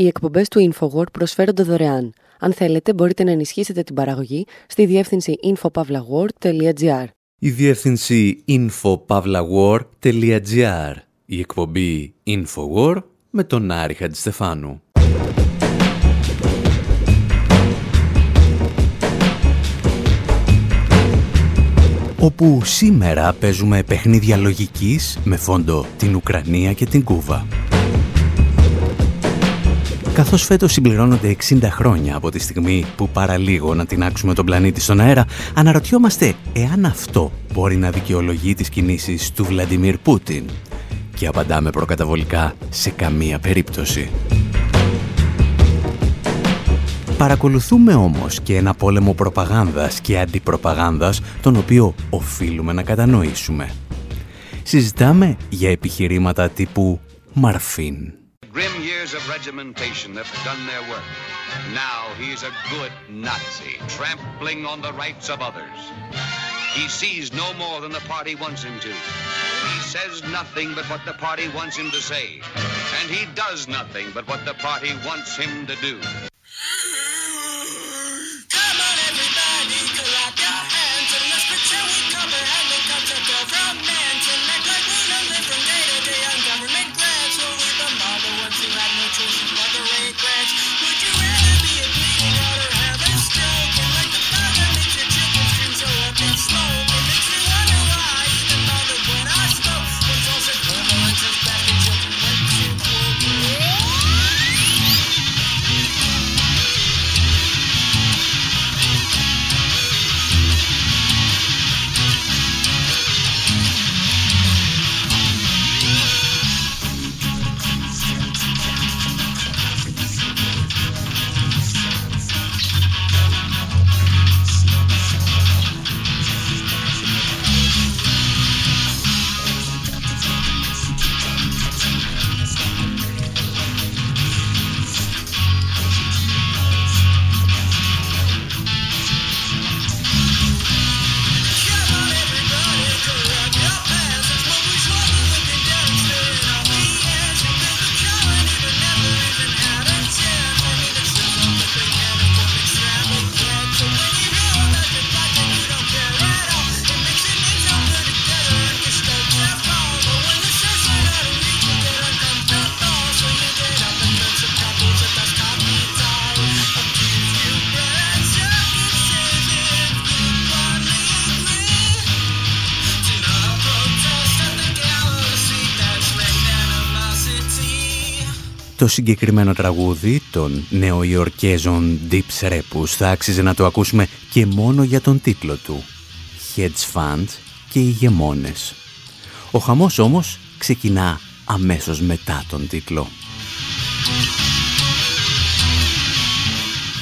Οι εκπομπές του InfoWord προσφέρονται δωρεάν. Αν θέλετε, μπορείτε να ενισχύσετε την παραγωγή στη διεύθυνση infopavlagor.gr. Η διεύθυνση infopavlagor.gr. Η εκπομπή InfoWord με τον Άρη Χατζηστεφάνου. όπου σήμερα παίζουμε παιχνίδια λογικής με φόντο την Ουκρανία και την Κούβα. Καθώς φέτος συμπληρώνονται 60 χρόνια από τη στιγμή που παραλίγο να τεινάξουμε τον πλανήτη στον αέρα, αναρωτιόμαστε εάν αυτό μπορεί να δικαιολογεί τις κινήσεις του Βλαντιμίρ Πούτιν. Και απαντάμε προκαταβολικά σε καμία περίπτωση. Παρακολουθούμε όμως και ένα πόλεμο προπαγάνδας και αντιπροπαγάνδας, τον οποίο οφείλουμε να κατανοήσουμε. Συζητάμε για επιχειρήματα τύπου Μαρφίν. Grim years of regimentation have done their work. Now he's a good Nazi, trampling on the rights of others. He sees no more than the party wants him to. He says nothing but what the party wants him to say. And he does nothing but what the party wants him to do. Το συγκεκριμένο τραγούδι των νεοϊορκέζων Deep Repus θα άξιζε να το ακούσουμε και μόνο για τον τίτλο του Hedge Fund και ηγεμόνες. Ο χαμός όμως ξεκινά αμέσως μετά τον τίτλο.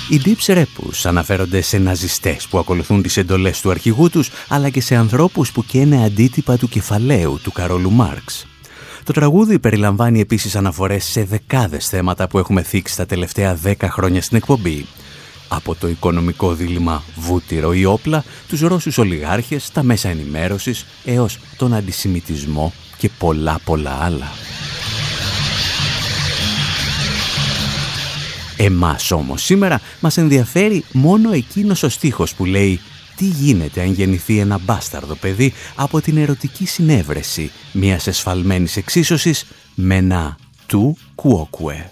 Οι Deep Repus αναφέρονται σε ναζιστές που ακολουθούν τις εντολές του αρχηγού τους, αλλά και σε ανθρώπους που καίνε αντίτυπα του κεφαλαίου του Καρόλου Μάρξ. Το τραγούδι περιλαμβάνει επίσης αναφορές σε δεκάδες θέματα που έχουμε θίξει τα τελευταία δέκα χρόνια στην εκπομπή. Από το οικονομικό δίλημα βούτυρο ή όπλα, τους Ρώσους ολιγάρχες, τα μέσα ενημέρωσης, έως τον αντισημιτισμό και πολλά πολλά άλλα. Εμάς όμως σήμερα μας ενδιαφέρει μόνο εκείνος ο στίχος που λέει τι γίνεται αν γεννηθεί ένα μπάσταρδο παιδί από την ερωτική συνέβρεση μιας εσφαλμένης εξίσωσης με ένα του κουόκουε;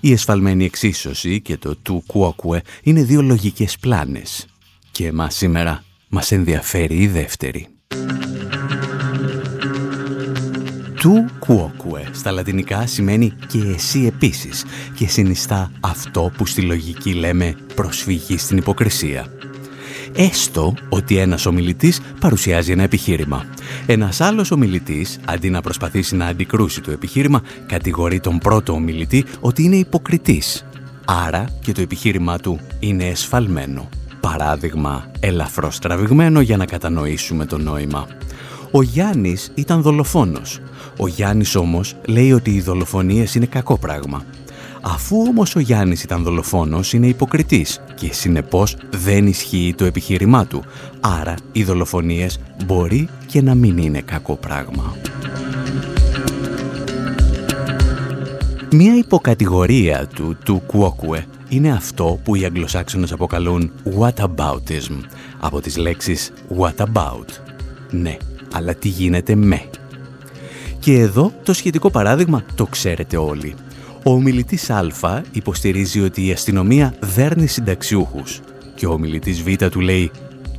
Η εσφαλμένη εξίσωση και το του κουόκουε είναι δύο λογικές πλάνες. Και εμάς σήμερα μας ενδιαφέρει η δεύτερη. Του κουόκουε στα λατινικά σημαίνει και εσύ επίσης και συνιστά αυτό που στη λογική λέμε προσφυγή στην υποκρισία έστω ότι ένας ομιλητής παρουσιάζει ένα επιχείρημα. Ένας άλλος ομιλητής, αντί να προσπαθήσει να αντικρούσει το επιχείρημα, κατηγορεί τον πρώτο ομιλητή ότι είναι υποκριτής. Άρα και το επιχείρημά του είναι εσφαλμένο. Παράδειγμα, ελαφρώς τραβηγμένο για να κατανοήσουμε το νόημα. Ο Γιάννης ήταν δολοφόνος. Ο Γιάννης όμως λέει ότι οι δολοφονίες είναι κακό πράγμα. Αφού όμως ο Γιάννης ήταν δολοφόνος, είναι υποκριτής και συνεπώς δεν ισχύει το επιχείρημά του. Άρα οι δολοφονίες μπορεί και να μην είναι κακό πράγμα. Μία υποκατηγορία του του κουόκουε είναι αυτό που οι Αγγλοσάξονες αποκαλούν whataboutism, από τις λέξεις what about. Ναι, αλλά τι γίνεται με; Και εδώ το σχετικό παράδειγμα το ξέρετε όλοι. Ο ομιλητής Α υποστηρίζει ότι η αστυνομία δέρνει συνταξιούχους και ο ομιλητής Β του λέει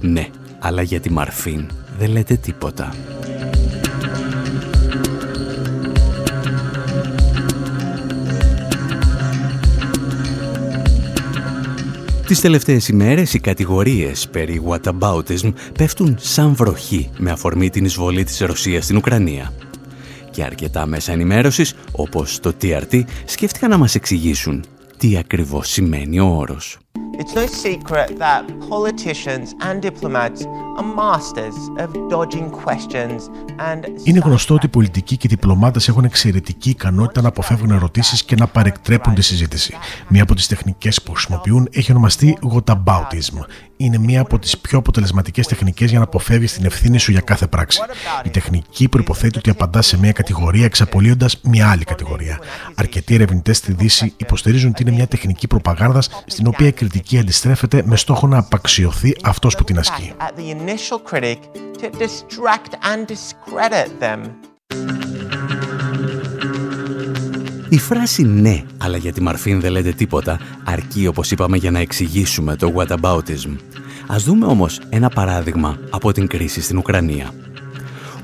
«Ναι, αλλά για τη Μαρφίν δεν λέτε τίποτα». Τις τελευταίες ημέρες οι κατηγορίες περί whataboutism πέφτουν σαν βροχή με αφορμή την εισβολή της Ρωσίας στην Ουκρανία. Και αρκετά μέσα ενημέρωσης, όπως το TRT, σκέφτηκαν να μας εξηγήσουν τι ακριβώς σημαίνει ο όρος. It's no secret that politicians and diplomats are masters of dodging questions and... Είναι γνωστό ότι οι πολιτικοί και οι διπλωμάτες έχουν εξαιρετική ικανότητα να αποφεύγουν ερωτήσεις και να παρεκτρέπουν τη συζήτηση. Μία από τις τεχνικές που χρησιμοποιούν έχει ονομαστεί whataboutism είναι μία από τις πιο αποτελεσματικές τεχνικές για να αποφεύγεις την ευθύνη σου για κάθε πράξη. Η τεχνική προποθέτει ότι απαντάς σε μία κατηγορία εξαπολύοντας μία άλλη κατηγορία. Αρκετοί ερευνητές στη Δύση υποστηρίζουν ότι είναι μια τεχνική προπαγάνδας στην οποία η κριτική αντιστρέφεται με στόχο να απαξιωθεί αυτός που την ασκεί. Η φράση «ναι, αλλά για τη Μαρφίν δεν λέτε τίποτα» αρκεί όπως είπαμε για να εξηγήσουμε το whataboutism. Ας δούμε όμως ένα παράδειγμα από την κρίση στην Ουκρανία.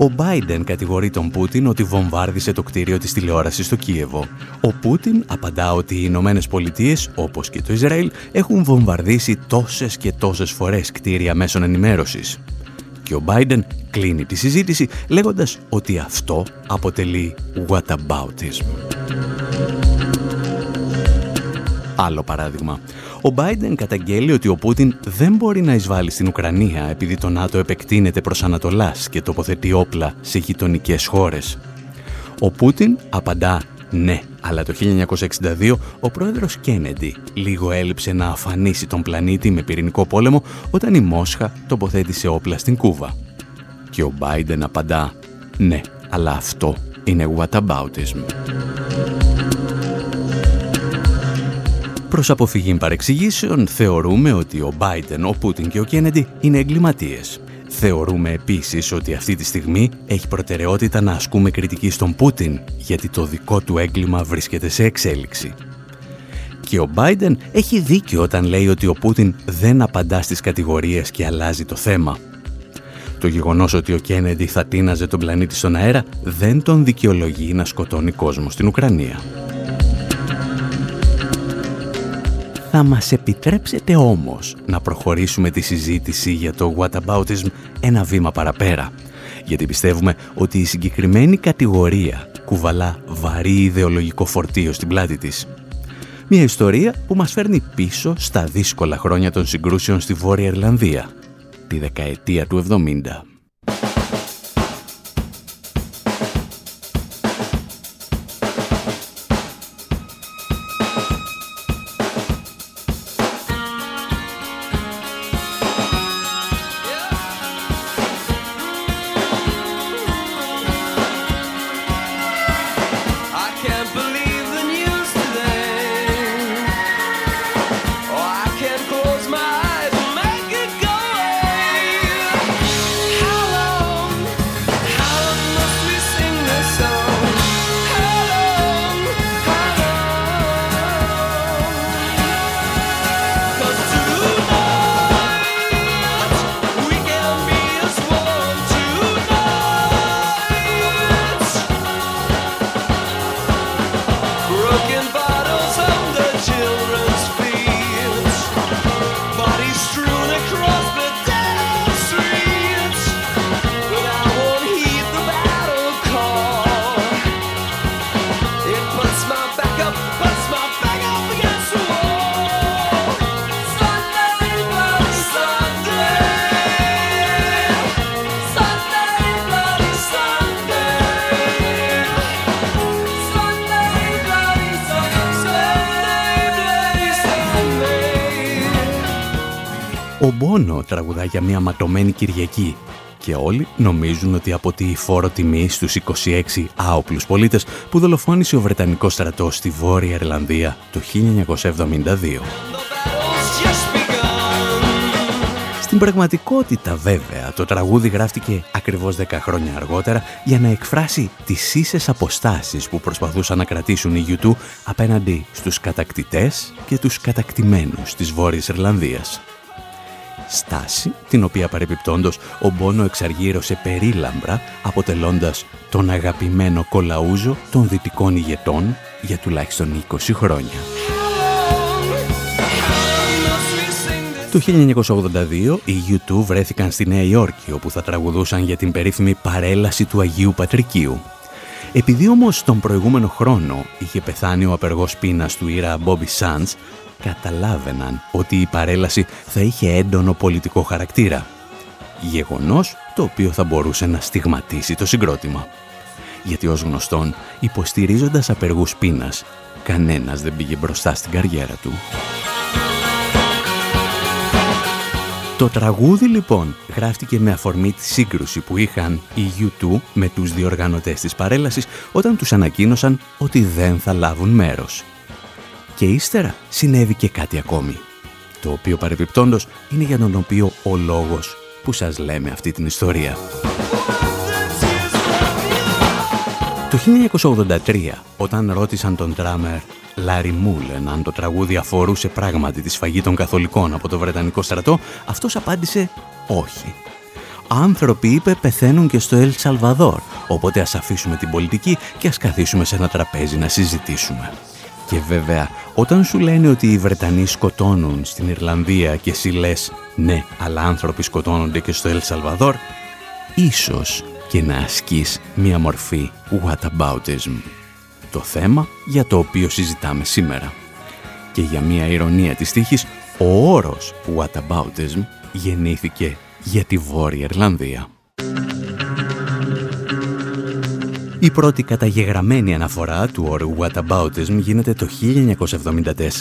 Ο Biden κατηγορεί τον Πούτιν ότι βομβάρδισε το κτίριο της τηλεόρασης στο Κίεβο. Ο Πούτιν απαντά ότι οι Ηνωμένες Πολιτείες, όπως και το Ισραήλ, έχουν βομβαρδίσει τόσες και τόσες φορές κτίρια μέσων ενημέρωσης. Και ο Biden κλείνει τη συζήτηση λέγοντας ότι αυτό αποτελεί whataboutism. Άλλο παράδειγμα. Ο Biden καταγγέλει ότι ο Πούτιν δεν μπορεί να εισβάλλει στην Ουκρανία επειδή το ΝΑΤΟ επεκτείνεται προς Ανατολάς και τοποθετεί όπλα σε γειτονικές χώρες. Ο Πούτιν απαντά ναι, αλλά το 1962 ο πρόεδρος Κένεντι λίγο έλειψε να αφανίσει τον πλανήτη με πυρηνικό πόλεμο όταν η Μόσχα τοποθέτησε όπλα στην Κούβα. Και ο Biden απαντά ναι, αλλά αυτό είναι whataboutism. Προς αποφυγή παρεξηγήσεων θεωρούμε ότι ο Biden, ο Πούτιν και ο Κένεντι είναι εγκληματίες. Θεωρούμε επίσης ότι αυτή τη στιγμή έχει προτεραιότητα να ασκούμε κριτική στον Πούτιν γιατί το δικό του έγκλημα βρίσκεται σε εξέλιξη. Και ο Biden έχει δίκιο όταν λέει ότι ο Πούτιν δεν απαντά στις κατηγορίες και αλλάζει το θέμα. Το γεγονός ότι ο Κένεντι θα τίναζε τον πλανήτη στον αέρα δεν τον δικαιολογεί να σκοτώνει κόσμο στην Ουκρανία. Θα μας επιτρέψετε όμως να προχωρήσουμε τη συζήτηση για το whataboutism ένα βήμα παραπέρα. Γιατί πιστεύουμε ότι η συγκεκριμένη κατηγορία κουβαλά βαρύ ιδεολογικό φορτίο στην πλάτη της. Μια ιστορία που μας φέρνει πίσω στα δύσκολα χρόνια των συγκρούσεων στη Βόρεια Ιρλανδία, τη δεκαετία του 70. Για μια ματωμένη Κυριακή Και όλοι νομίζουν ότι από τη φόρο τιμή στους 26 άοπλους πολίτες που δολοφόνησε ο Βρετανικός στρατός στη Βόρεια Ιρλανδία το 1972. Στην πραγματικότητα βέβαια το τραγούδι γράφτηκε ακριβώς 10 χρόνια αργότερα για να εκφράσει τις ίσες αποστάσεις που προσπαθούσαν να κρατήσουν οι YouTube απέναντι στους κατακτητές και τους κατακτημένους της Βόρειας Ιρλανδίας. Στάση την οποία παρεπιπτόντος ο Μπόνο εξαργύρωσε περίλαμπρα αποτελώντας τον αγαπημένο κολαούζο των δυτικών ηγετών για τουλάχιστον 20 χρόνια. Το 1982 οι U2 βρέθηκαν στη Νέα Υόρκη όπου θα τραγουδούσαν για την περίφημη παρέλαση του Αγίου Πατρικίου. Επειδή όμως τον προηγούμενο χρόνο είχε πεθάνει ο απεργός πείνας του Ήρα Bobby Sands, καταλάβαιναν ότι η παρέλαση θα είχε έντονο πολιτικό χαρακτήρα. Γεγονός το οποίο θα μπορούσε να στιγματίσει το συγκρότημα. Γιατί ως γνωστόν, υποστηρίζοντας απεργούς πείνας, κανένας δεν πήγε μπροστά στην καριέρα του. Το τραγούδι λοιπόν γράφτηκε με αφορμή τη σύγκρουση που είχαν οι U2 με τους διοργανωτές της παρέλασης όταν τους ανακοίνωσαν ότι δεν θα λάβουν μέρος. Και ύστερα συνέβη και κάτι ακόμη, το οποίο παρεπιπτόντος είναι για τον οποίο ο λόγος που σας λέμε αυτή την ιστορία. Το 1983, όταν ρώτησαν τον τράμερ Λάρι Μούλεν αν το τραγούδι αφορούσε πράγματι τη σφαγή των καθολικών από το Βρετανικό στρατό, αυτός απάντησε όχι. Άνθρωποι, είπε, πεθαίνουν και στο Ελ Σαλβαδόρ, οπότε ας αφήσουμε την πολιτική και ας καθίσουμε σε ένα τραπέζι να συζητήσουμε. Και βέβαια, όταν σου λένε ότι οι Βρετανοί σκοτώνουν στην Ιρλανδία και εσύ λες «Ναι, αλλά άνθρωποι σκοτώνονται και στο Ελ Σαλβαδόρ», ίσως και να ασκείς μία μορφή whataboutism το θέμα για το οποίο συζητάμε σήμερα. Και για μια ηρωνία της τύχης, ο όρος whataboutism γεννήθηκε για τη Βόρεια Ιρλανδία. Η πρώτη καταγεγραμμένη αναφορά του όρου whataboutism γίνεται το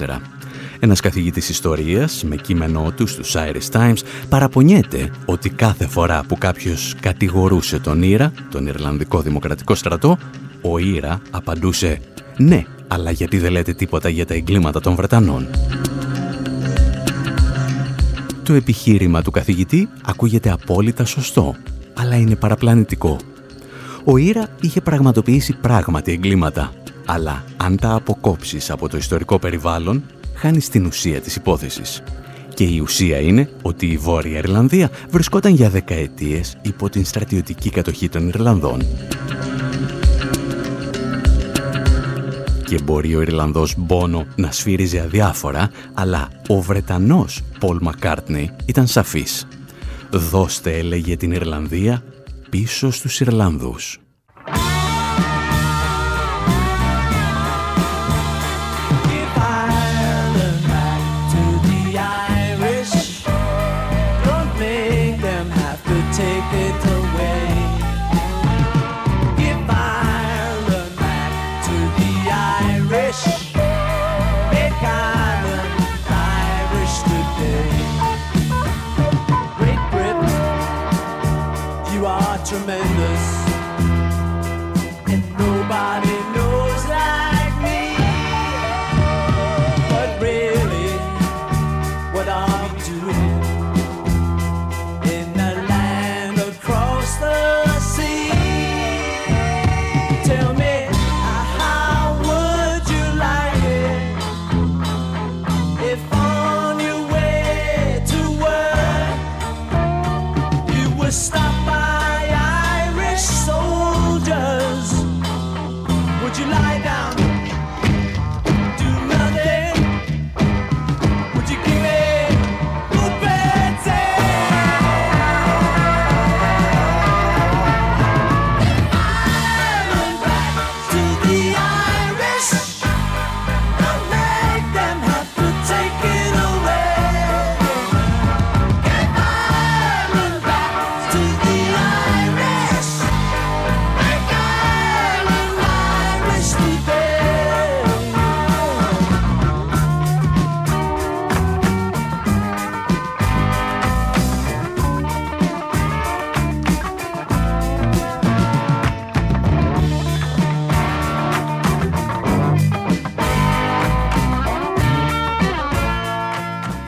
1974. Ένας καθηγητής ιστορίας με κείμενό του στους Irish Times παραπονιέται ότι κάθε φορά που κάποιος κατηγορούσε τον Ήρα, τον Ιρλανδικό Δημοκρατικό Στρατό, ο Ήρα απαντούσε «Ναι, αλλά γιατί δεν λέτε τίποτα για τα εγκλήματα των Βρετανών». Το επιχείρημα του καθηγητή ακούγεται απόλυτα σωστό, αλλά είναι παραπλανητικό. Ο Ήρα είχε πραγματοποιήσει πράγματι εγκλήματα, αλλά αν τα αποκόψεις από το ιστορικό περιβάλλον, χάνεις την ουσία της υπόθεσης. Και η ουσία είναι ότι η Βόρεια Ιρλανδία βρισκόταν για δεκαετίες υπό την στρατιωτική κατοχή των Ιρλανδών. και μπορεί ο Ιρλανδός Μπόνο να σφύριζε αδιάφορα, αλλά ο Βρετανός Πολ Μακάρτνι ήταν σαφής. «Δώστε», έλεγε την Ιρλανδία, πίσω στους Ιρλανδούς.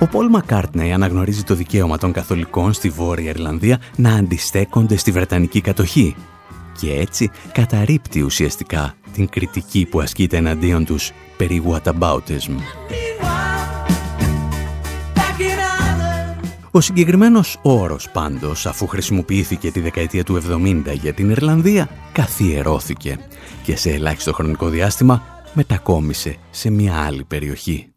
Ο Πολ Μακάρτνεϊ αναγνωρίζει το δικαίωμα των καθολικών στη Βόρεια Ιρλανδία να αντιστέκονται στη Βρετανική κατοχή και έτσι καταρρύπτει ουσιαστικά την κριτική που ασκείται εναντίον τους περί whataboutism. Ο συγκεκριμένος όρος πάντως, αφού χρησιμοποιήθηκε τη δεκαετία του 70 για την Ιρλανδία, καθιερώθηκε και σε ελάχιστο χρονικό διάστημα μετακόμισε σε μια άλλη περιοχή.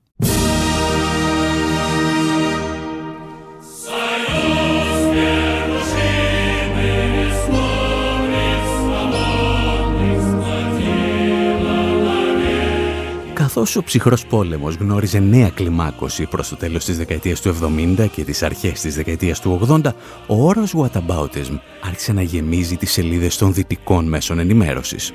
Καθώς ο ψυχρός πόλεμος γνώριζε νέα κλιμάκωση προς το τέλος της δεκαετίας του 70 και τις αρχές της δεκαετίας του 80, ο όρος whataboutism άρχισε να γεμίζει τις σελίδες των δυτικών μέσων ενημέρωσης.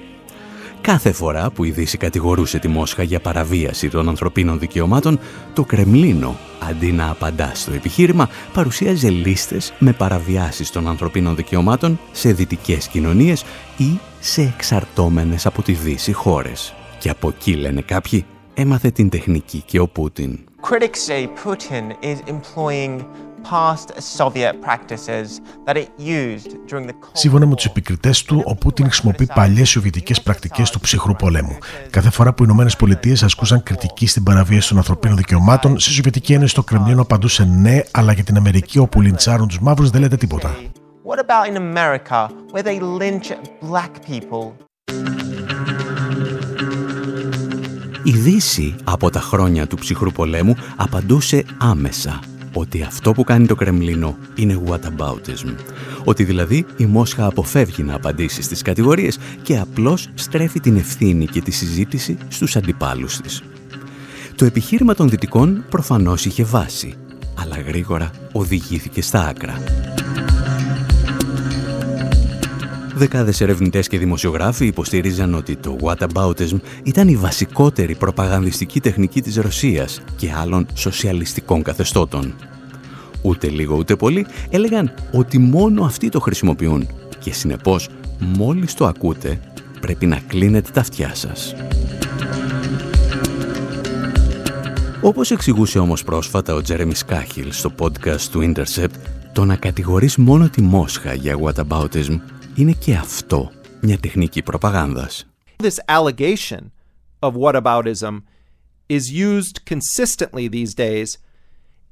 Κάθε φορά που η Δύση κατηγορούσε τη Μόσχα για παραβίαση των ανθρωπίνων δικαιωμάτων, το Κρεμλίνο, αντί να απαντά στο επιχείρημα, παρουσίαζε λίστες με παραβιάσεις των ανθρωπίνων δικαιωμάτων σε δυτικές κοινωνίες ή σε εξαρτώμενες από τη Δύση χώρες. Και από εκεί λένε κάποιοι, έμαθε την τεχνική και ο Πούτιν. Critics say Putin is employing Σύμφωνα με τους επικριτές του, ο Πούτιν χρησιμοποιεί παλιές σοβιετικές πρακτικές του ψυχρού πολέμου. Κάθε φορά που οι Ηνωμένες Πολιτείες ασκούσαν κριτική στην παραβίαση των ανθρωπίνων δικαιωμάτων, στη Σοβιετική Ένωση το Κρεμλίνο απαντούσε ναι, αλλά για την Αμερική όπου λιντσάρουν τους μαύρους δεν λέτε τίποτα. What about in America, where they lynch black people? Η Δύση από τα χρόνια του ψυχρού πολέμου απαντούσε άμεσα ότι αυτό που κάνει το Κρεμλίνο είναι whataboutism. Ότι δηλαδή η Μόσχα αποφεύγει να απαντήσει στις κατηγορίες και απλώς στρέφει την ευθύνη και τη συζήτηση στους αντιπάλους της. Το επιχείρημα των Δυτικών προφανώς είχε βάση, αλλά γρήγορα οδηγήθηκε στα άκρα. Δεκάδες ερευνητές και δημοσιογράφοι υποστήριζαν ότι το whataboutism ήταν η βασικότερη προπαγανδιστική τεχνική της Ρωσίας και άλλων σοσιαλιστικών καθεστώτων. Ούτε λίγο ούτε πολύ έλεγαν ότι μόνο αυτοί το χρησιμοποιούν και συνεπώς μόλις το ακούτε πρέπει να κλείνετε τα αυτιά σας. Όπως εξηγούσε όμως πρόσφατα ο Τζέρεμι Σκάχιλ στο podcast του Intercept, το να κατηγορείς μόνο τη Μόσχα για whataboutism είναι και αυτό μια τεχνική προπαγάνδας. This allegation of whataboutism is used consistently these days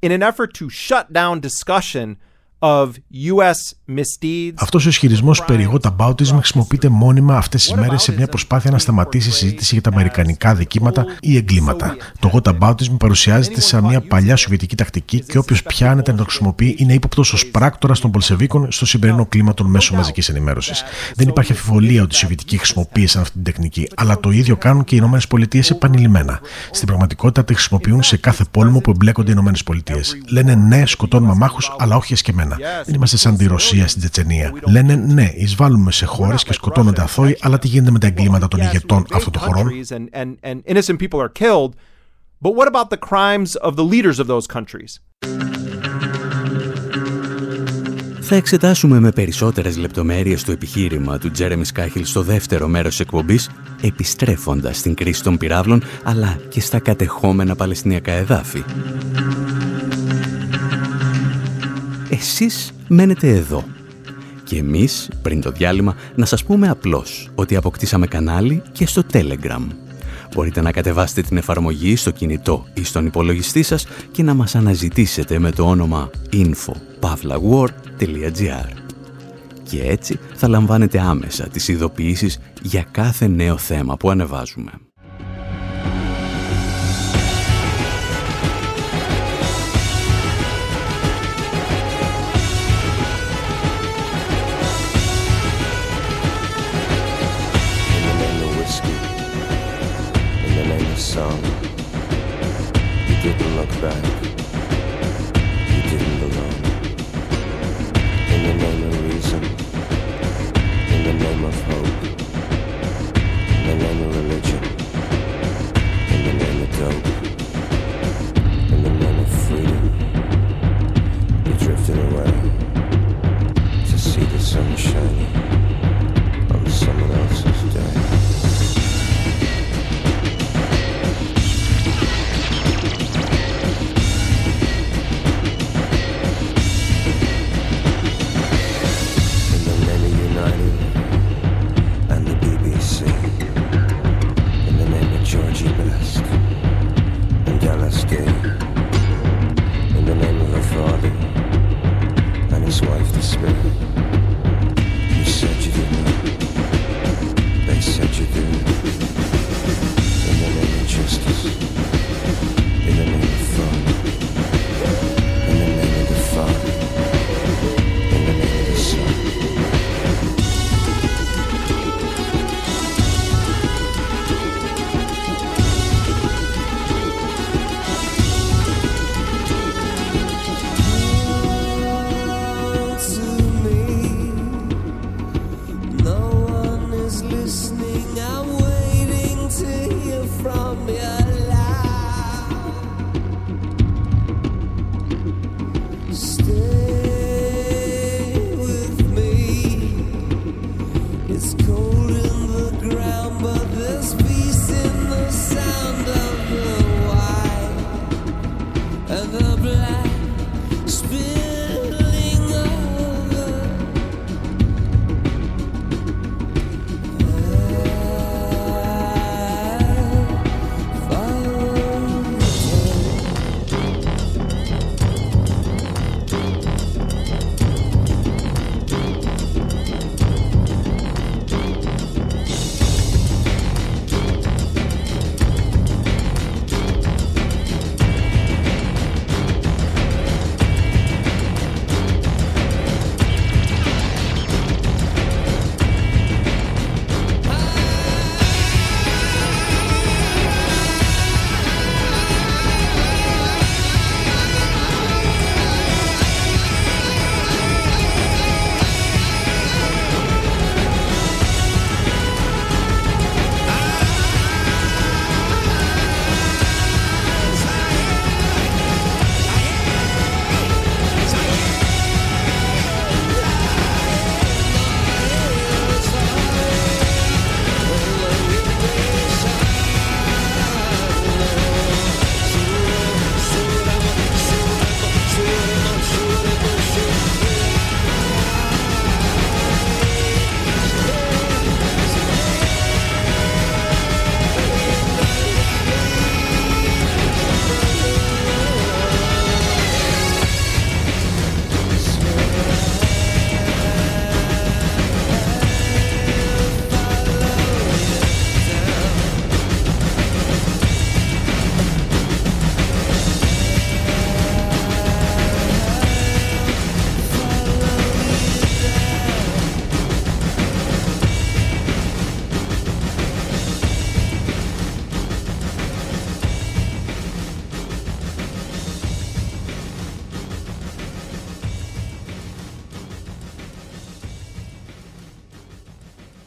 in an effort to shut down discussion αυτός ο ισχυρισμός περί whataboutism χρησιμοποιείται μόνιμα αυτές τις μέρες σε μια προσπάθεια να σταματήσει η συζήτηση για τα αμερικανικά δικήματα ή εγκλήματα. Το whataboutism παρουσιάζεται σαν μια παλιά σοβιετική τακτική και όποιος πιάνεται να το χρησιμοποιεί είναι ύποπτος ως πράκτορα των Πολσεβίκων στο σημερινό κλίμα των μέσων μαζικής ενημέρωσης. Δεν υπάρχει αφιβολία ότι οι Σοβιετικοί χρησιμοποίησαν αυτή την τεχνική, αλλά το ίδιο κάνουν και οι ΗΠΑ επανειλημμένα. Στην πραγματικότητα τη χρησιμοποιούν σε κάθε πόλεμο που εμπλέκονται οι ΗΠΑ. Λένε ναι, σκοτώνουμε μάχους, αλλά όχι εσκεμμένα. Δεν είμαστε σαν τη Ρωσία στην Τσετσενία. Λένε ναι, εισβάλλουμε σε χώρες και σκοτώνονται αθώοι, αλλά τι γίνεται με τα εγκλήματα των ηγετών αυτών των χωρών; But what about the crimes of the leaders of those countries? Θα εξετάσουμε με περισσότερες λεπτομέρειες το επιχείρημα του Τζέρεμι Σκάχιλ στο δεύτερο μέρος της εκπομπής, επιστρέφοντας στην κρίση των πυράβλων, αλλά και στα κατεχόμενα παλαιστινιακά εδάφη. Εσείς μένετε εδώ. Και εμείς, πριν το διάλειμμα, να σας πούμε απλώς ότι αποκτήσαμε κανάλι και στο Telegram. Μπορείτε να κατεβάσετε την εφαρμογή στο κινητό ή στον υπολογιστή σας και να μας αναζητήσετε με το όνομα info.pavlawar.gr Και έτσι θα λαμβάνετε άμεσα τις ειδοποιήσεις για κάθε νέο θέμα που ανεβάζουμε. Song. You didn't look back. You didn't belong. In the name of reason. In the name of hope. In the name of religion. In the name of dope.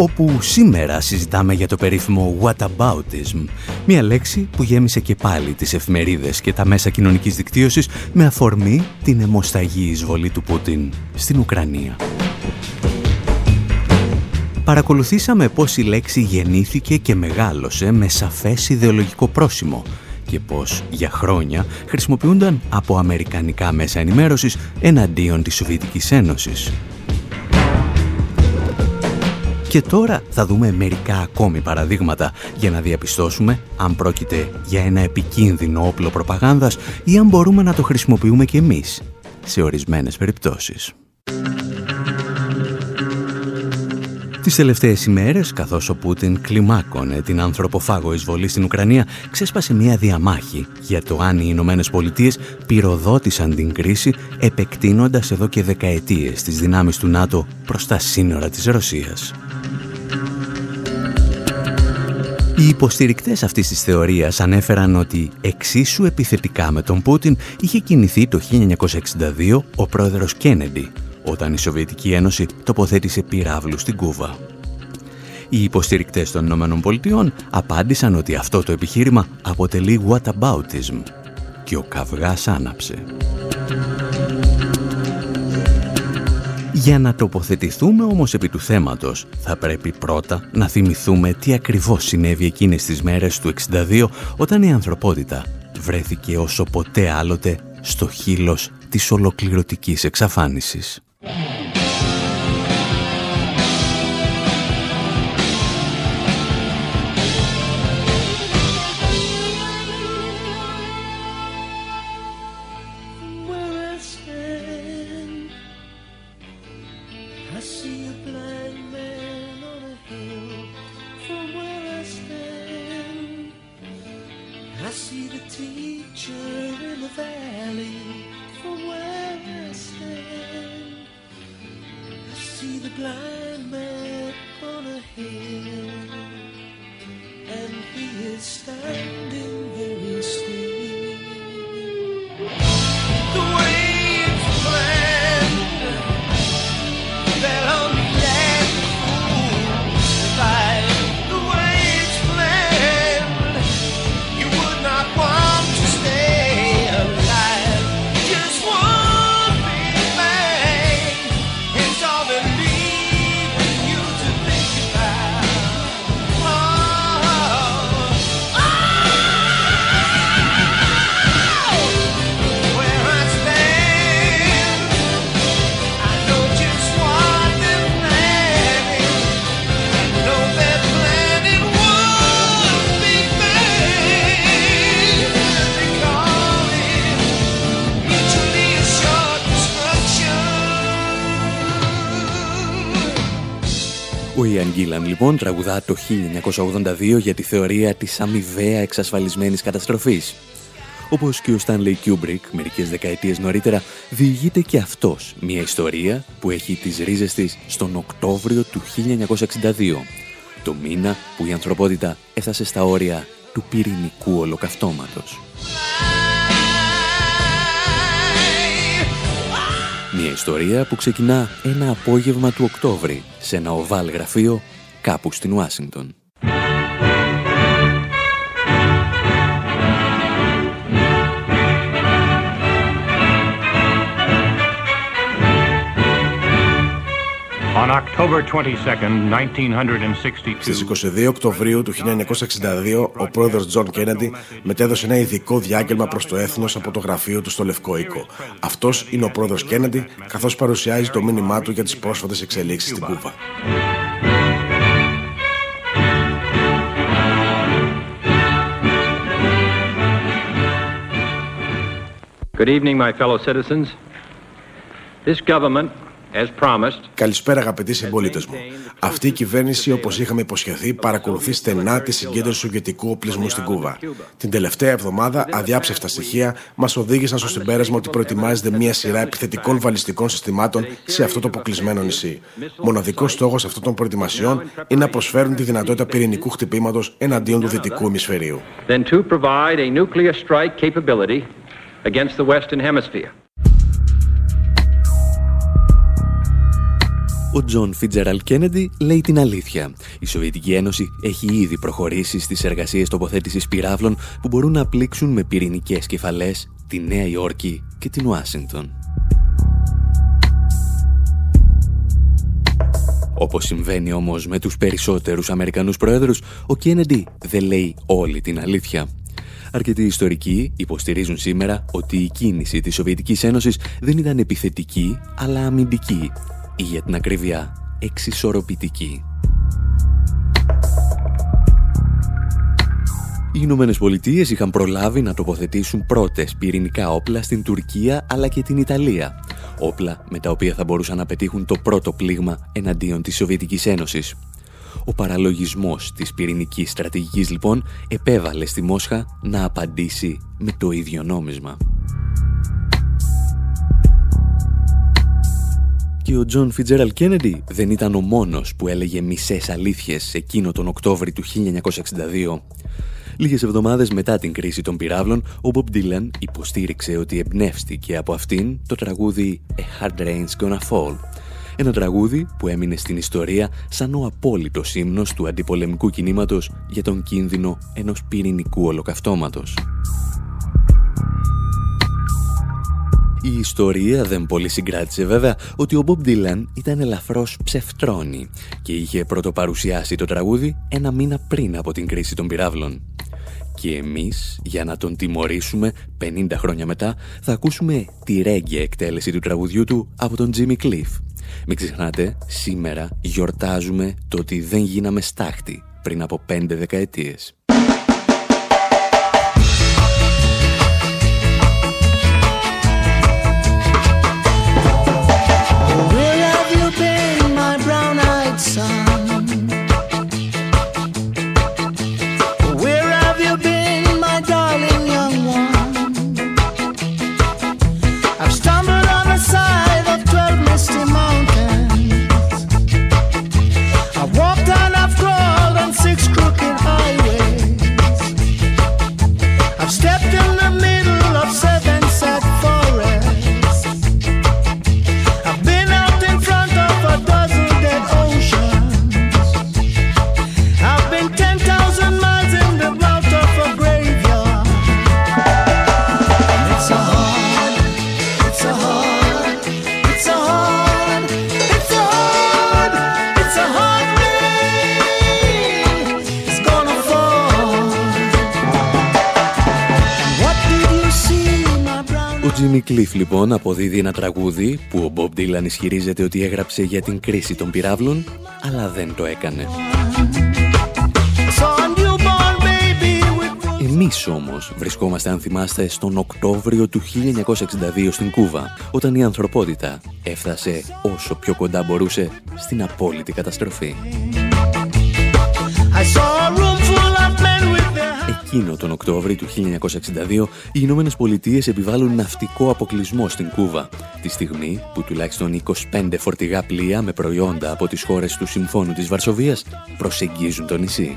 όπου σήμερα συζητάμε για το περίφημο whataboutism, μια λέξη που γέμισε και πάλι τις εφημερίδες και τα μέσα κοινωνικής δικτύωσης με αφορμή την αιμοσταγή εισβολή του Πούτιν στην Ουκρανία. Παρακολουθήσαμε πώς η λέξη γεννήθηκε και μεγάλωσε με σαφές ιδεολογικό πρόσημο και πως για χρόνια χρησιμοποιούνταν από αμερικανικά μέσα ενημέρωσης εναντίον της Σοβιετικής Ένωσης. Και τώρα θα δούμε μερικά ακόμη παραδείγματα για να διαπιστώσουμε αν πρόκειται για ένα επικίνδυνο όπλο προπαγάνδας ή αν μπορούμε να το χρησιμοποιούμε και εμείς σε ορισμένες περιπτώσεις. Τις τελευταίες ημέρες, καθώς ο Πούτιν κλιμάκωνε την ανθρωποφάγο εισβολή στην Ουκρανία, ξέσπασε μια διαμάχη για το αν οι Ηνωμένες Πολιτείες πυροδότησαν την κρίση, επεκτείνοντας εδώ και δεκαετίες τις δυνάμεις του ΝΑΤΟ προς τα σύνορα της Ρωσίας. Οι υποστηρικτές αυτής της θεωρίας ανέφεραν ότι εξίσου επιθετικά με τον Πούτιν είχε κινηθεί το 1962 ο πρόεδρος Κένεντι, όταν η Σοβιετική Ένωση τοποθέτησε πυράβλους στην Κούβα. Οι υποστηρικτές των ΗΠΑ απάντησαν ότι αυτό το επιχείρημα αποτελεί whataboutism και ο καυγάς άναψε. Για να τοποθετηθούμε όμως επί του θέματος, θα πρέπει πρώτα να θυμηθούμε τι ακριβώς συνέβη εκείνες τις μέρες του 62 όταν η ανθρωπότητα βρέθηκε όσο ποτέ άλλοτε στο χείλος της ολοκληρωτικής εξαφάνισης. Yeah. Γκίλαν λοιπόν τραγουδά το 1982 για τη θεωρία της αμοιβαία εξασφαλισμένης καταστροφής. Όπως και ο Στάνλεϊ Κιούμπρικ μερικές δεκαετίες νωρίτερα, διηγείται και αυτός μια ιστορία που έχει τις ρίζες της στον Οκτώβριο του 1962, το μήνα που η ανθρωπότητα έφτασε στα όρια του πυρηνικού ολοκαυτώματος. Μια ιστορία που ξεκινά ένα απόγευμα του Οκτώβρη σε ένα οβάλ γραφείο κάπου στην Ουάσιγκτον. On October 22, Στις 22 Οκτωβρίου του 1962, ο πρόεδρος Τζον Κέννεντι μετέδωσε ένα ειδικό διάγγελμα προς το έθνος από το γραφείο του στο Λευκό Οίκο. Αυτός είναι ο πρόεδρος Κέννεντι, καθώς παρουσιάζει το μήνυμά του για τις πρόσφατες εξελίξεις στην Κούβα. Good evening, my fellow citizens. This government Καλησπέρα αγαπητοί συμπολίτες μου. Αυτή η κυβέρνηση, όπως είχαμε υποσχεθεί, παρακολουθεί στενά τη συγκέντρωση σοβιετικού οπλισμού στην Κούβα. Την τελευταία εβδομάδα, αδιάψευστα στοιχεία μας οδήγησαν στο συμπέρασμα ότι προετοιμάζεται μια σειρά επιθετικών βαλιστικών συστημάτων σε αυτό το αποκλεισμένο νησί. Μοναδικός στόχος αυτών των προετοιμασιών είναι να προσφέρουν τη δυνατότητα πυρηνικού χτυπήματος εναντίον του δυτικού ημισφαιρίου. Ο Τζον Φιτζέραλντ Κέννεντι λέει την αλήθεια. Η Σοβιετική Ένωση έχει ήδη προχωρήσει στις εργασίες τοποθέτησης πυράβλων που μπορούν να πλήξουν με πυρηνικές κεφαλές τη Νέα Υόρκη και την Ουάσιγκτον. Όπως συμβαίνει όμως με τους περισσότερους Αμερικανούς πρόεδρους, ο Κέννεντι δεν λέει όλη την αλήθεια. Αρκετοί ιστορικοί υποστηρίζουν σήμερα ότι η κίνηση της Σοβιετικής Ένωσης δεν ήταν επιθετική, αλλά αμυντική ή για την ακρίβεια εξισορροπητική. Οι Ηνωμένες Πολιτείες είχαν προλάβει να τοποθετήσουν πρώτες πυρηνικά όπλα στην Τουρκία αλλά και την Ιταλία. Όπλα με τα οποία θα μπορούσαν να πετύχουν το πρώτο πλήγμα εναντίον της Σοβιετικής Ένωσης. Ο παραλογισμός της πυρηνικής στρατηγικής λοιπόν επέβαλε στη Μόσχα να απαντήσει με το ίδιο νόμισμα. Και ο Τζον Φιτζέραλντ Κέννεντι δεν ήταν ο μόνος που έλεγε μισές αλήθειες εκείνο τον Οκτώβρη του 1962. Λίγες εβδομάδες μετά την κρίση των πυραύλων, ο Bob Dylan υποστήριξε ότι εμπνεύστηκε από αυτήν το τραγούδι «A Hard Rain's Gonna Fall», ένα τραγούδι που έμεινε στην ιστορία σαν ο απόλυτος ύμνος του αντιπολεμικού κινήματος για τον κίνδυνο ενός πυρηνικού ολοκαυτώματος. Η ιστορία δεν πολύ συγκράτησε βέβαια ότι ο Bob Dylan ήταν ελαφρώς ψευτρώνη και είχε πρωτοπαρουσιάσει το τραγούδι ένα μήνα πριν από την κρίση των πυράβλων. Και εμείς, για να τον τιμωρήσουμε 50 χρόνια μετά, θα ακούσουμε τη ρέγγια εκτέλεση του τραγουδιού του από τον Jimmy Cliff. Μην ξεχνάτε, σήμερα γιορτάζουμε το ότι δεν γίναμε στάχτη πριν από 5 δεκαετίες. Cliff λοιπόν αποδίδει ένα τραγούδι που ο Bob Dylan ισχυρίζεται ότι έγραψε για την κρίση των πυράβλων, αλλά δεν το έκανε. Εμείς όμως βρισκόμαστε αν θυμάστε στον Οκτώβριο του 1962 στην Κούβα, όταν η ανθρωπότητα έφτασε όσο πιο κοντά μπορούσε στην απόλυτη καταστροφή. Εκείνο τον Οκτώβρη του 1962, οι Ηνωμένες Πολιτείες επιβάλλουν ναυτικό αποκλεισμό στην Κούβα, τη στιγμή που τουλάχιστον 25 φορτηγά πλοία με προϊόντα από τις χώρες του Συμφώνου της Βαρσοβίας προσεγγίζουν το νησί.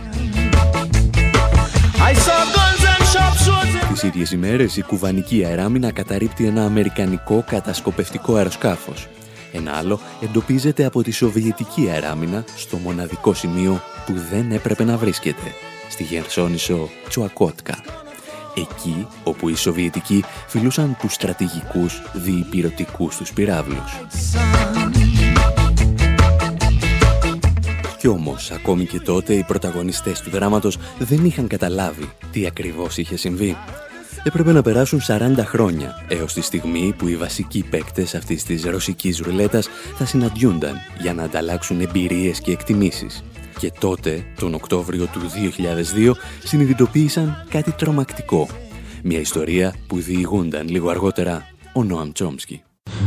Τις ίδιες ημέρες η κουβανική αεράμινα καταρρύπτει ένα αμερικανικό κατασκοπευτικό αεροσκάφος. Ένα άλλο εντοπίζεται από τη σοβιετική αεράμινα στο μοναδικό σημείο που δεν έπρεπε να βρίσκεται, στη Γερσόνησο Τσουακότκα. Εκεί όπου οι Σοβιετικοί φιλούσαν τους στρατηγικούς διυπηρωτικούς τους πυράβλους. Κι όμως, ακόμη και τότε, οι πρωταγωνιστές του δράματος δεν είχαν καταλάβει τι ακριβώς είχε συμβεί. Έπρεπε να περάσουν 40 χρόνια έως τη στιγμή που οι βασικοί παίκτες αυτής της ρωσικής ρουλέτας θα συναντιούνταν για να ανταλλάξουν εμπειρίες και εκτιμήσεις. Και τότε, τον Οκτώβριο του 2002, συνειδητοποίησαν κάτι τρομακτικό. Μια ιστορία που διηγούνταν λίγο αργότερα ο Νόαμ Τσόμσκι.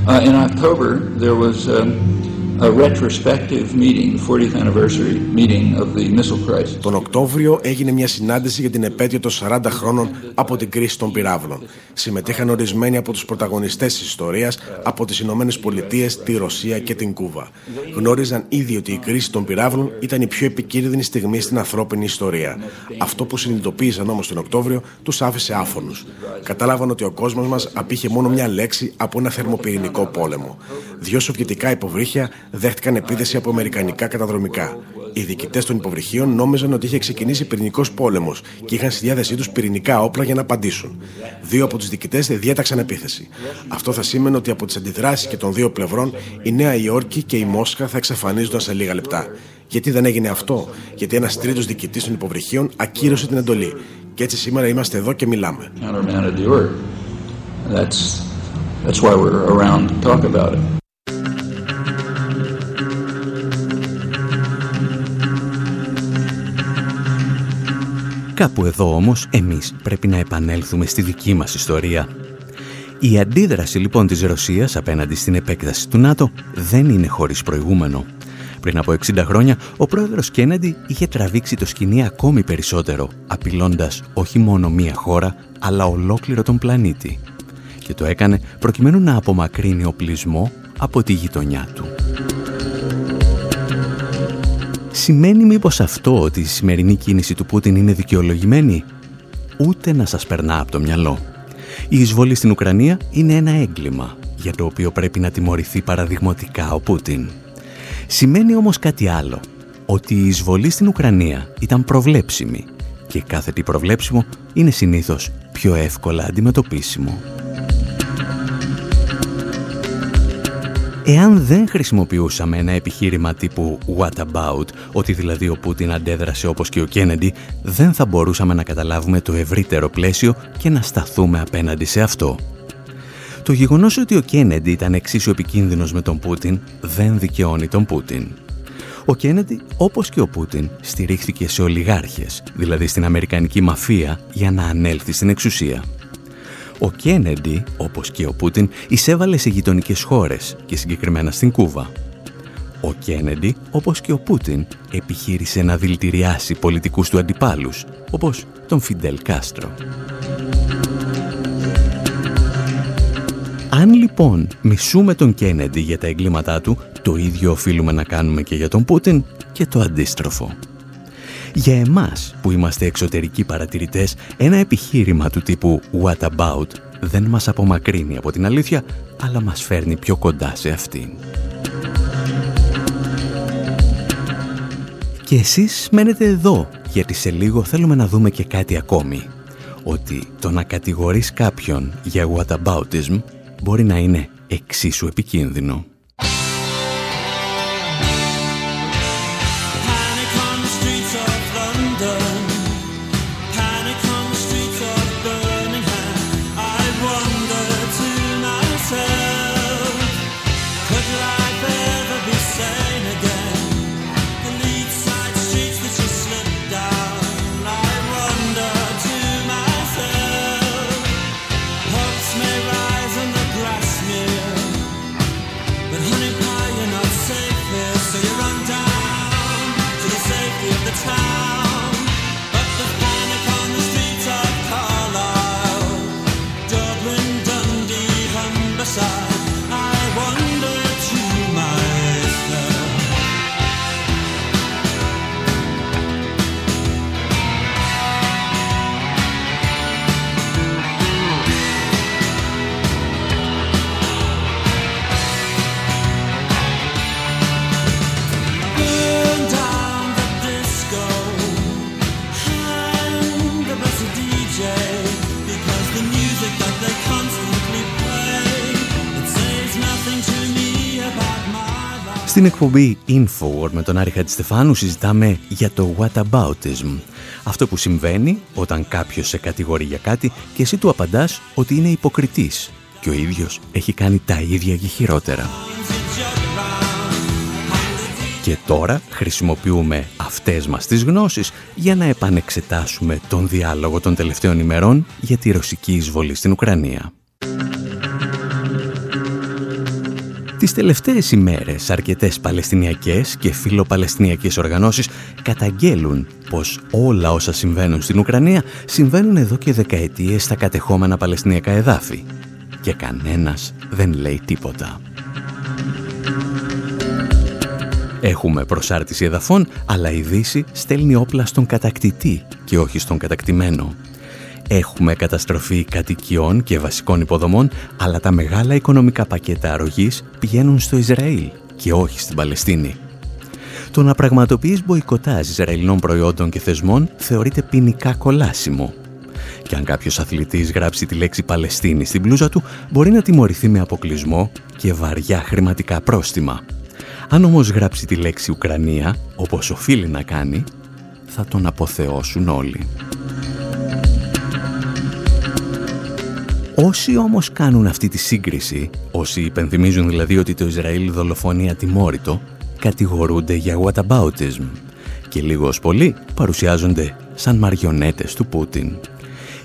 Uh, in October, there was um, a retrospective meeting, 40th anniversary meeting of the missile crisis. Τον Οκτώβριο έγινε μια συνάντηση για την επέτειο των 40 χρόνων από την κρίση των πυράβλων. Συμμετείχαν ορισμένοι από τους πρωταγωνιστές της ιστορίας από τις Ηνωμένες Πολιτείες, τη Ρωσία και την Κούβα. Γνώριζαν ήδη ότι η κρίση των πυράβλων ήταν η πιο επικίνδυνη στιγμή στην ανθρώπινη ιστορία. Αυτό που συνειδητοποίησαν όμως τον Οκτώβριο τους άφησε άφωνους. Κατάλαβαν ότι ο κόσμος μας απήχε μόνο μια λέξη από ένα θερμοπυρηνικό πόλεμο. Δύο σοβιετικά υποβρύχια δέχτηκαν επίθεση από αμερικανικά καταδρομικά. Οι διοικητές των υποβρυχίων νόμιζαν ότι είχε ξεκινήσει πυρηνικός πόλεμος και είχαν στη διάθεσή τους πυρηνικά όπλα για να απαντήσουν. Δύο από τους διοικητές διέταξαν επίθεση. Αυτό θα σήμαινε ότι από τις αντιδράσεις και των δύο πλευρών η Νέα Υόρκη και η Μόσχα θα εξαφανίζονταν σε λίγα λεπτά. Γιατί δεν έγινε αυτό, Γιατί ένας τρίτος διοικητής των υποβρυχίων ακύρωσε την εντολή. Και έτσι σήμερα είμαστε εδώ και μιλάμε. That's why we're around to talk about it. Κάπου εδώ όμως εμείς πρέπει να επανέλθουμε στη δική μας ιστορία. Η αντίδραση λοιπόν της Ρωσίας απέναντι στην επέκταση του ΝΑΤΟ δεν είναι χωρίς προηγούμενο. Πριν από 60 χρόνια, ο πρόεδρος Κέννεντι είχε τραβήξει το σκηνή ακόμη περισσότερο, απειλώντας όχι μόνο μία χώρα, αλλά ολόκληρο τον πλανήτη. Και το έκανε προκειμένου να απομακρύνει οπλισμό από τη γειτονιά του. Σημαίνει μήπως αυτό ότι η σημερινή κίνηση του Πούτιν είναι δικαιολογημένη; Ούτε να σας περνά από το μυαλό. Η εισβολή στην Ουκρανία είναι ένα έγκλημα για το οποίο πρέπει να τιμωρηθεί παραδειγματικά ο Πούτιν. Σημαίνει όμως κάτι άλλο, ότι η εισβολή στην Ουκρανία ήταν προβλέψιμη και κάθε τι προβλέψιμο είναι συνήθως πιο εύκολα αντιμετωπίσιμο. Εάν δεν χρησιμοποιούσαμε ένα επιχείρημα τύπου «what about», ότι δηλαδή ο Πούτιν αντέδρασε όπως και ο Κέννεντι, δεν θα μπορούσαμε να καταλάβουμε το ευρύτερο πλαίσιο και να σταθούμε απέναντι σε αυτό. Το γεγονός ότι ο Κέννεντι ήταν εξίσου επικίνδυνος με τον Πούτιν δεν δικαιώνει τον Πούτιν. Ο Κέννεντι, όπως και ο Πούτιν, στηρίχθηκε σε ολιγάρχες, δηλαδή στην Αμερικανική μαφία, για να ανέλθει στην εξουσία. Ο Κένεντι, όπως και ο Πούτιν, εισέβαλε σε γειτονικές χώρες και συγκεκριμένα στην Κούβα. Ο Κένεντι, όπως και ο Πούτιν, επιχείρησε να δηλητηριάσει πολιτικούς του αντιπάλους, όπως τον Φιντέλ Κάστρο. Αν λοιπόν μισούμε τον Κένεντι για τα εγκλήματά του, το ίδιο οφείλουμε να κάνουμε και για τον Πούτιν και το αντίστροφο. Για εμάς που είμαστε εξωτερικοί παρατηρητές, ένα επιχείρημα του τύπου «What about» δεν μας απομακρύνει από την αλήθεια, αλλά μας φέρνει πιο κοντά σε αυτήν. Και εσείς μένετε εδώ, γιατί σε λίγο θέλουμε να δούμε και κάτι ακόμη. Ότι το να κατηγορείς κάποιον για whataboutism μπορεί να είναι εξίσου επικίνδυνο. Στην εκπομπή Infowar με τον Άρη Χατζηστεφάνου συζητάμε για το whataboutism. Αυτό που συμβαίνει όταν κάποιος σε κατηγορεί για κάτι και εσύ του απαντάς ότι είναι υποκριτής και ο ίδιος έχει κάνει τα ίδια και χειρότερα. Και τώρα χρησιμοποιούμε αυτές μας τις γνώσεις για να επανεξετάσουμε τον διάλογο των τελευταίων ημερών για τη ρωσική εισβολή στην Ουκρανία. Τις τελευταίες ημέρες αρκετές παλαιστινιακές και φιλοπαλαιστινιακές οργανώσεις καταγγέλουν πως όλα όσα συμβαίνουν στην Ουκρανία συμβαίνουν εδώ και δεκαετίες στα κατεχόμενα παλαιστινιακά εδάφη και κανένας δεν λέει τίποτα. Έχουμε προσάρτηση εδαφών, αλλά η Δύση στέλνει όπλα στον κατακτητή και όχι στον κατακτημένο. Έχουμε καταστροφή κατοικιών και βασικών υποδομών, αλλά τα μεγάλα οικονομικά πακέτα αρρωγής πηγαίνουν στο Ισραήλ και όχι στην Παλαιστίνη. Το να πραγματοποιείς μποϊκοτάζ Ισραηλινών προϊόντων και θεσμών θεωρείται ποινικά κολάσιμο. Και αν κάποιος αθλητής γράψει τη λέξη Παλαιστίνη στην πλούζα του, μπορεί να τιμωρηθεί με αποκλεισμό και βαριά χρηματικά πρόστιμα. Αν όμως γράψει τη λέξη Ουκρανία, όπως οφείλει να κάνει, θα τον αποθεώσουν όλοι. Όσοι όμως κάνουν αυτή τη σύγκριση, όσοι υπενθυμίζουν δηλαδή ότι το Ισραήλ δολοφονεί ατιμόρυτο, κατηγορούνται για whataboutism και λίγο ως πολύ παρουσιάζονται σαν μαριονέτες του Πούτιν.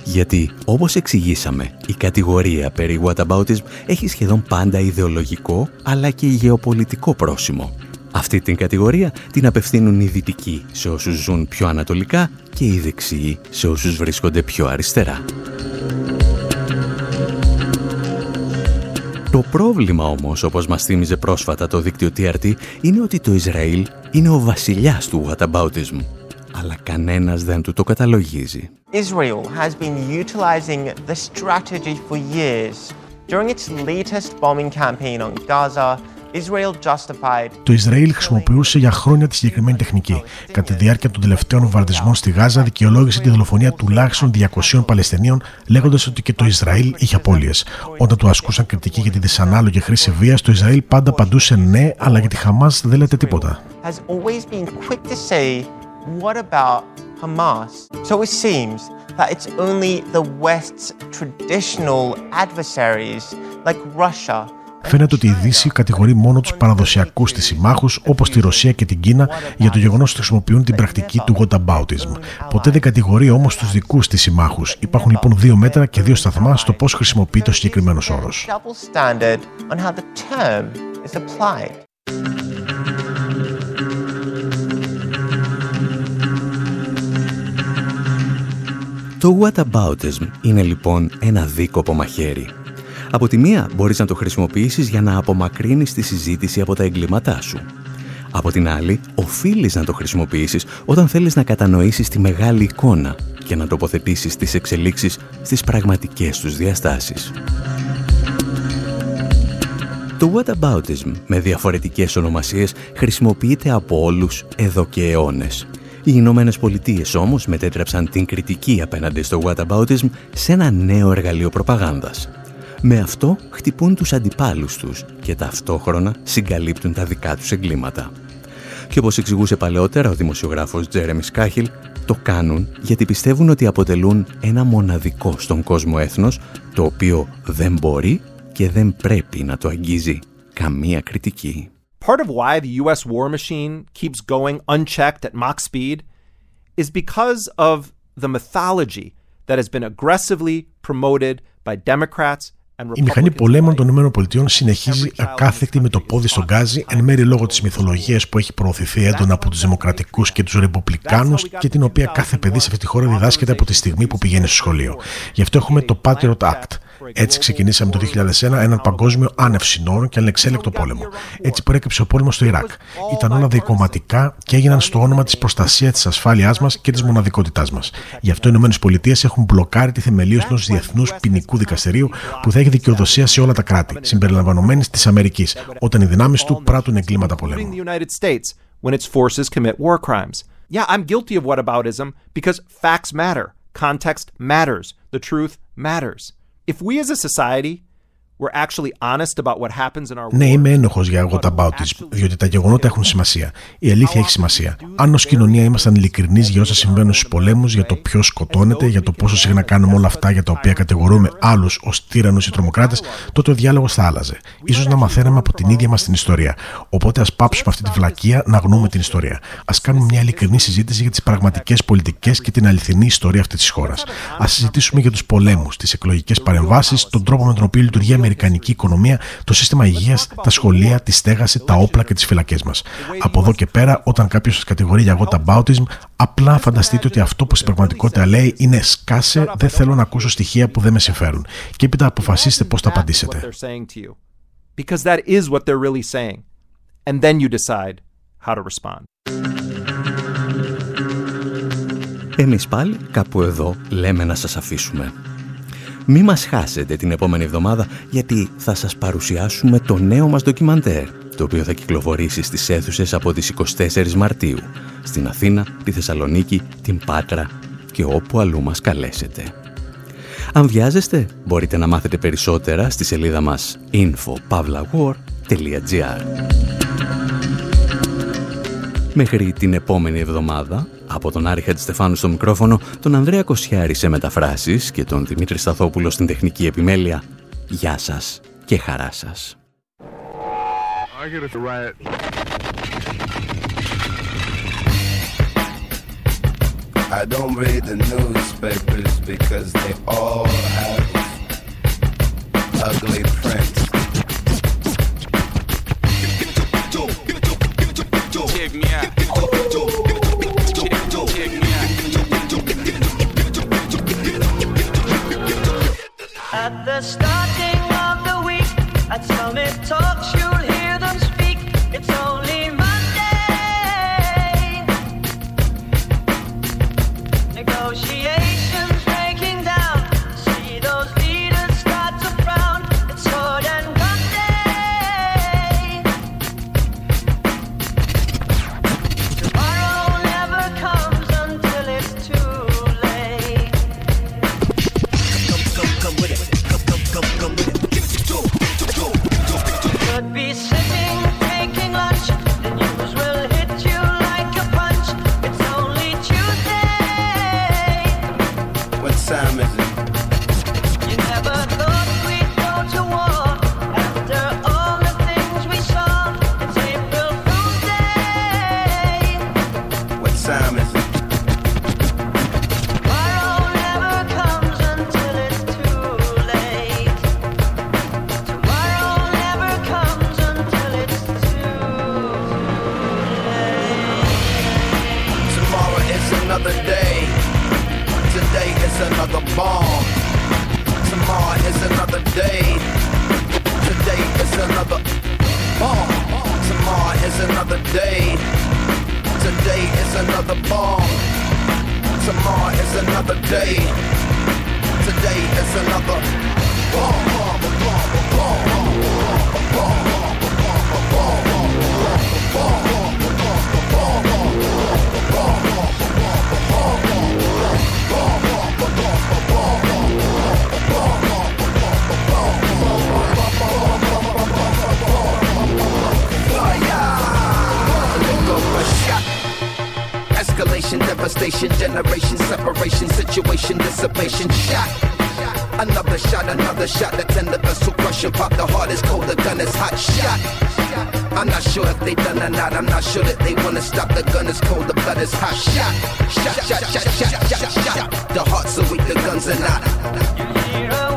Γιατί, όπως εξηγήσαμε, η κατηγορία περί whataboutism έχει σχεδόν πάντα ιδεολογικό αλλά και γεωπολιτικό πρόσημο. Αυτή την κατηγορία την απευθύνουν οι δυτικοί σε όσους ζουν πιο ανατολικά και οι δεξιοί σε όσους βρίσκονται πιο αριστερά. Το πρόβλημα όμως, όπως μας θύμιζε πρόσφατα το δίκτυο TRT, είναι ότι το Ισραήλ είναι ο βασιλιάς του whataboutism. Αλλά κανένας δεν του το καταλογίζει. Israel has been utilizing the strategy for years. During its latest bombing campaign on Gaza, το Ισραήλ χρησιμοποιούσε για χρόνια τη συγκεκριμένη τεχνική. Κατά τη διάρκεια των τελευταίων βομβαρδισμών στη Γάζα, δικαιολόγησε τη δολοφονία τουλάχιστον 200 Παλαιστινίων, λέγοντας ότι και το Ισραήλ είχε απώλειες. Όταν του ασκούσαν κριτική για τη δυσανάλογη χρήση βίας, το Ισραήλ πάντα απαντούσε ναι, αλλά για τη Χαμάς δεν λέτε τίποτα. Hamas; So it seems that it's only the West's traditional adversaries like Russia Φαίνεται ότι η Δύση κατηγορεί μόνο τους παραδοσιακούς της συμμάχους, όπως τη Ρωσία και την Κίνα, για το γεγονός ότι χρησιμοποιούν την πρακτική του whataboutism. Ποτέ δεν κατηγορεί όμως τους δικούς της συμμάχους. Υπάρχουν λοιπόν δύο μέτρα και δύο σταθμά στο πώς χρησιμοποιείται ο συγκεκριμένος όρος. Το whataboutism είναι λοιπόν ένα δίκοπο μαχαίρι από τη μία μπορείς να το χρησιμοποιήσεις για να απομακρύνεις τη συζήτηση από τα εγκλήματά σου. Από την άλλη, οφείλεις να το χρησιμοποιήσεις όταν θέλεις να κατανοήσεις τη μεγάλη εικόνα και να τοποθετήσεις τις εξελίξεις στις πραγματικές τους διαστάσεις. Το whataboutism με διαφορετικές ονομασίες χρησιμοποιείται από όλους εδώ και αιώνες. Οι Ηνωμένες Πολιτείες όμως μετέτρεψαν την κριτική απέναντι στο whataboutism σε ένα νέο εργαλείο προπαγάνδας. Με αυτό χτυπούν τους αντιπάλους τους και ταυτόχρονα συγκαλύπτουν τα δικά τους εγκλήματα. Και όπως εξηγούσε παλαιότερα ο δημοσιογράφος Τζέρεμι Σκάχιλ, το κάνουν γιατί πιστεύουν ότι αποτελούν ένα μοναδικό στον κόσμο έθνος, το οποίο δεν μπορεί και δεν πρέπει να το αγγίζει καμία κριτική. Part of why the US war machine keeps going unchecked at Mach speed is because of the mythology that has been aggressively promoted by Democrats η μηχανή πολέμων των ΗΠΑ συνεχίζει ακάθεκτη με το πόδι στον γκάζι, εν μέρει λόγω της μυθολογίας που έχει προωθηθεί έντονα από τους Δημοκρατικούς και τους Ρεπουμπλικάνους και την οποία κάθε παιδί σε αυτή τη χώρα διδάσκεται από τη στιγμή που πηγαίνει στο σχολείο. Γι' αυτό έχουμε το Patriot Act, έτσι ξεκινήσαμε το 2001 έναν παγκόσμιο άνευ συνόρων και ανεξέλεκτο πόλεμο. Έτσι προέκυψε ο πόλεμος στο Ιράκ. Ήταν όλα δικοματικά και έγιναν στο όνομα της προστασίας της ασφάλειάς μας και της μοναδικότητάς μας. Γι' αυτό οι ΗΠΑ έχουν μπλοκάρει τη θεμελίωση ενός διεθνούς ποινικού δικαστηρίου που θα έχει δικαιοδοσία σε όλα τα κράτη, συμπεριλαμβανομένης της Αμερικής, όταν οι δυνάμεις του πράττουν εγκλήματα πολέμου. Yeah, I'm guilty of whataboutism because facts matter. Context matters. The truth matters. If we as a society Ναι, είμαι ένοχος για εγώ τα whataboutism, διότι τα γεγονότα έχουν σημασία. Η αλήθεια έχει σημασία. Αν ως κοινωνία ήμασταν ειλικρινείς για όσα συμβαίνουν στους πολέμους, για το ποιος σκοτώνεται, για το πόσο συχνά κάνουμε όλα αυτά για τα οποία κατηγορούμε άλλους ως τύρανου ή τρομοκράτες, τότε ο διάλογος θα άλλαζε. σω να μαθαίναμε από την ίδια μας την ιστορία. Οπότε ας πάψουμε αυτή τη βλακεία να γνωρούμε την ιστορία. Α κάνουμε μια ειλικρινή συζήτηση για τις πραγματικές πολιτικές και την αληθινή ιστορία αυτής της χώρας. Α συζητήσουμε για τους πολέμους, τις εκλογικές παρεμβάσεις, τον τρόπο με τον οποίο λειτουργεί η αμερικανική οικονομία, το σύστημα υγείας, τα σχολεία, τη στέγαση, τα όπλα και τις φυλακές μας. Από εδώ και πέρα, όταν κάποιος σας κατηγορεί για bautism, απλά φανταστείτε ότι αυτό που στην πραγματικότητα λέει είναι σκάσε, δεν θέλω να ακούσω στοιχεία που δεν με συμφέρουν. Και έπειτα αποφασίστε πώς θα απαντήσετε. Because that is what they're really saying. And then you decide how to respond. Εμείς πάλι κάπου εδώ λέμε να σας αφήσουμε. Μη μας χάσετε την επόμενη εβδομάδα γιατί θα σας παρουσιάσουμε το νέο μας ντοκιμαντέρ το οποίο θα κυκλοφορήσει στις αίθουσες από τις 24 Μαρτίου στην Αθήνα, τη Θεσσαλονίκη, την Πάτρα και όπου αλλού μας καλέσετε. Αν βιάζεστε, μπορείτε να μάθετε περισσότερα στη σελίδα μας infopavlawar.gr Μέχρι την επόμενη εβδομάδα, από τον Άρη Χατζηστεφάνου στο μικρόφωνο, τον Ανδρέα Κοσιάρη σε μεταφράσεις και τον Δημήτρη Σταθόπουλο στην τεχνική επιμέλεια, γεια σας και χαρά σας. I don't read the newspapers because they all have ugly prints. Check me out. stop. devastation, generation separation, situation dissipation. Shot, another shot, another shot. The tender vessel crushing, pop the heart is cold, the gun is hot. Shot. I'm not sure if they done or not. I'm not sure that they wanna stop. The gun is cold, the blood is hot. Shot, shot, shot, shot, shot, shot, shot. The hearts are weak, the guns are not.